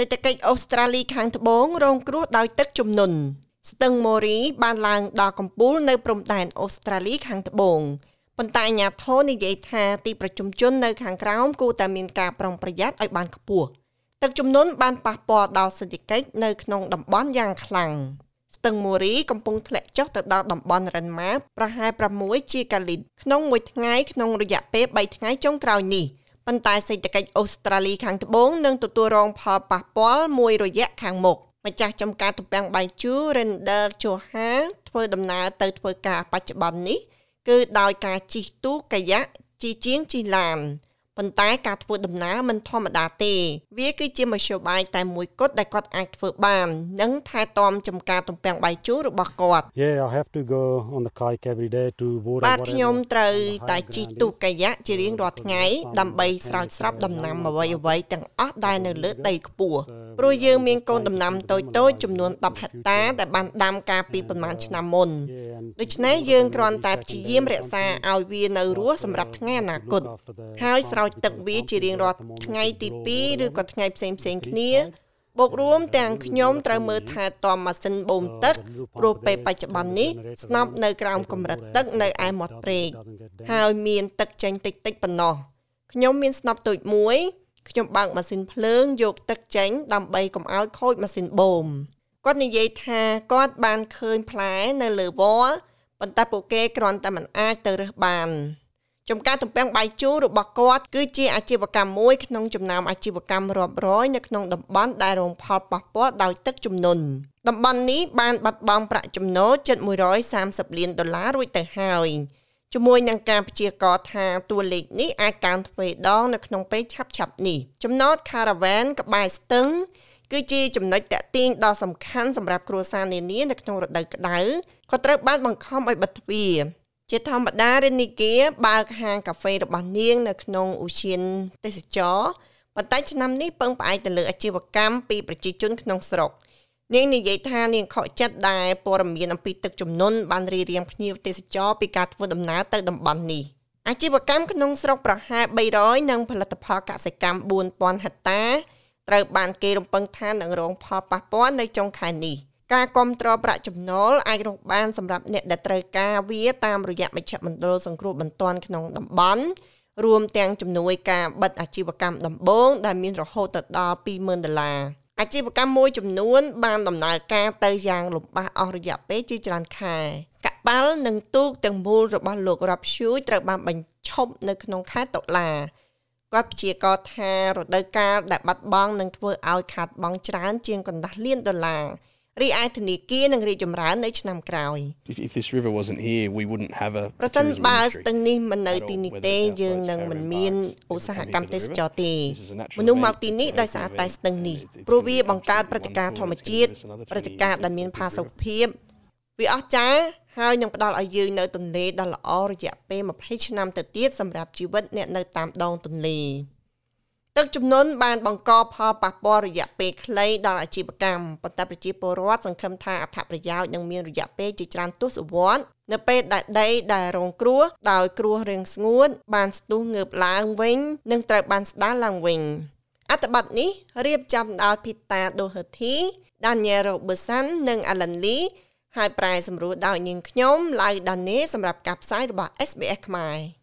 សេដ្ឋកិច្ចអូស្ត្រាលីខាងត្បូងរងគ្រោះដោយទឹកជំនន់ស្ទឹងម៉ូរីបានឡើងដល់កំពូលនៅព្រំដែនអូស្ត្រាលីខាងត្បូងប៉ុន្តែអាជ្ញាធរនិយាយថាទីប្រជុំជននៅខាងក្រោមគួរតែមានការប្រុងប្រយ័ត្នឲ្យបានខ្ពស់ទឹកជំនន់បានប៉ះពាល់ដល់សេដ្ឋកិច្ចនៅក្នុងតំបន់យ៉ាងខ្លាំងស្ទឹងម៉ូរីកំពុងធ្លាក់ចុះទៅដល់តំបន់រិនម៉ាប្រហែល6ជាកាលីតក្នុងមួយថ្ងៃក្នុងរយៈពេល3ថ្ងៃចុងក្រោយនេះ ប៉ុន្តែសេដ្ឋកិច្ចអូស្ត្រាលីខាងត្បូងនឹងទទួលរងផលប៉ះពាល់មួយរយៈខាងមុខម្ចាស់ចំការទំពាំងបាយជូ Render Joha ធ្វើដំណើរទៅធ្វើការបច្ចុប្បន្ននេះ គឺដោយការជិះទូកកាយ៉ាក់ជីជាងជីឡាន ប៉ុន្តែការធ្វើដំណើរមិនធម្មតាទេ វាគឺជាមធ្យោបាយតែមួយគត់ដែលគាត់អាចធ្វើបាននិងថែទាំចំការទំពាំងបាយជូររបស់គាត់ Yeah I have to go on the kayak every day to water បាទខ្ញុំត្រូវតែជិះទូកកាយ៉ាក់ជារៀងរាល់ថ្ងៃ ដើម្បីស្រោចស្រពដំណាំអ្វីអ្វីទាំងអស់ដែលនៅលើដីខ្ពស់ ព្រោះយើងមានកូនដំណាំតូចតូចចំនួន10ហិកតាដែលបានដាំកាលពីប្រមាណឆ្នាំមុនដូច្នេះយើងគ្រាន់តែព្យាយាមរក្សាឲ្យវានៅរស់សម្រាប់ថ្ងៃអនាគតហើយស្រោចទឹកវាជារៀងរាល់ថ្ងៃទី2ឬក៏ថ្ងៃផ្សេងផ្សេងគ្នាបូករួមទាំងខ្ញុំត្រូវមើលថែទាំម៉ាស៊ីនបូមទឹកព្រោះពេលបច្ចុប្បន្ននេះស្នប់នៅក្រោមកម្រិតទឹកនៅឯមាត់ព្រែកហើយមានទឹកចេញតិចតិចប៉ុណ្ណោះខ្ញុំមានស្នប់តូចមួយ ខ្ញុំបើកម៉ាស៊ីនភ្លើងយកទឹកចេញដើម្បីកុំឲ្យខូចម៉ាស៊ីនបូមគាត់និយាយថាគាត់បានឃើញផ្លែនៅលើវល្លិប៉ុន្តែពួកគេគ្រាន់តែមិនអាចទៅរើសបានចំការទំពាំងបាយជូររបស់គាត់គឺជាអាជីវកម្មមួយក្នុងចំណោមអាជីវកម្មរាប់រយនៅក្នុងតំបន់ដែលរងផលប៉ះពាល់ដោយទឹកជំនន់តំបន់នេះបានបាត់បង់ប្រាក់ចំណូលជិត130លានដុល្លាររួចទៅហើយ ជាមួយនឹងការព្យាករណ៍ថាតួលេខនេះអាចកើនទ្វេដងនៅក្នុងពេលឆាប់ឆាប់នេះចំណត Caravan ក្បែរស្ទឹងគឺជាចំណុចតាក់ទាញដ៏សំខាន់សម្រាប់គ្រួសារនានានៅក្នុងរដូវក្តៅក៏ត្រូវបានបង្ខំឲ្យបិទទ្វារជាធម្មតារិនីគាបើកហាងកាហ្វេរបស់នាងនៅក្នុងឧស្សាហទេសចរប៉ុន្តែឆ្នាំនេះពឹងផ្អែកទៅលើអាជីវកម្មពីប្រជាជនក្នុងស្រុក នាងនិយាយថានាងខកចិត្តដែលព័ត៌មានអំពីទឹកជំនន់បានរៀបរៀងភ្ញៀវទេសចរពីការធ្វើដំណើរទៅតំបន់នេះអាជីវកម្មក្នុងស្រុកប្រហែល300និងផលិតផលកសិកម្ម4000ហិកតាត្រូវបានគេរំពឹងថានឹងរងផលប៉ះពាល់នៅចុងខែនេះការគ្រប់គ្រងប្រាក់ចំណូលអាចរកបានសម្រាប់អ្នកដែលត្រូវការវាតាមរយៈមជ្ឈមណ្ឌលសង្គ្រោះបន្ទាន់ក្នុងតំបន់រួមទាំងជំនួយការបិទអាជីវកម្មដំបូងដែលមានរហូតទៅដល់20,000ដុល្លារ អាជីវកម្មមួយចំនួន បានដំណើរការទៅយ៉ាងលំបាកអស់រយៈពេលជាច្រើនខែកប៉ាល់និងទូកទាំងមូលរបស់លោករ៉ាប់ឈូយត្រូវបានបញ្ឈប់នៅក្នុងខែតុលាគាត់ព្យាករថារដូវកាលដែលបាត់បង់នឹងធ្វើឲ្យខាតបង់ច្រើនជាងកណ្ដាស់លានដុល្លារ រីឯធនាគារនឹងរីកចម្រើននៅឆ្នាំក្រោយ If this river wasn't here we wouldn't have a ប្រសិនបើស្ទឹងនេះមិននៅទីនេះទេយើងនឹងមិនមានឧស្សាហកម្មទេសចរទេមនុស្សមកទីនេះដោយសារតែស្ទឹងនេះព្រោះវាបង្កើតព្រឹត្តិការណ៍ធម្មជាតិព្រឹត្តិការណ៍ដែលមានផាសុកភាពវាអស្ចារ្យហើយនឹងផ្ដល់ឲ្យយើងនៅទន្លេដ៏ល្អរយៈពេល20ឆ្នាំទៅទៀតសម្រាប់ជីវិតអ្នកនៅតាមដងទន្លេ ទឹកជំនន់បានបង្កផលប៉ះពាល់រយៈពេលខ្លីដល់អាជីវកម្មប៉ុន្តែប្រជាពលរដ្ឋសង្ឃឹមថាអត្ថប្រយោជន៍នឹងមានរយៈពេលជាច្រើនទសវត្សរ៍នៅពេលដែលដីដែលរងគ្រោះដោយគ្រោះរាំងស្ងួត បានស្ទុះងើបឡើងវិញ និងត្រូវបានស្ដារឡើងវិញអត្ថបទនេះរៀបចំដោយ Peter Doherty, Daniel Robertson និង Alan Lee ហើយប្រែសម្រួលដោយនាងខ្ញុំឡៅដានេសម្រាប់ការផ្សាយរបស់ SBS ខ្មែរ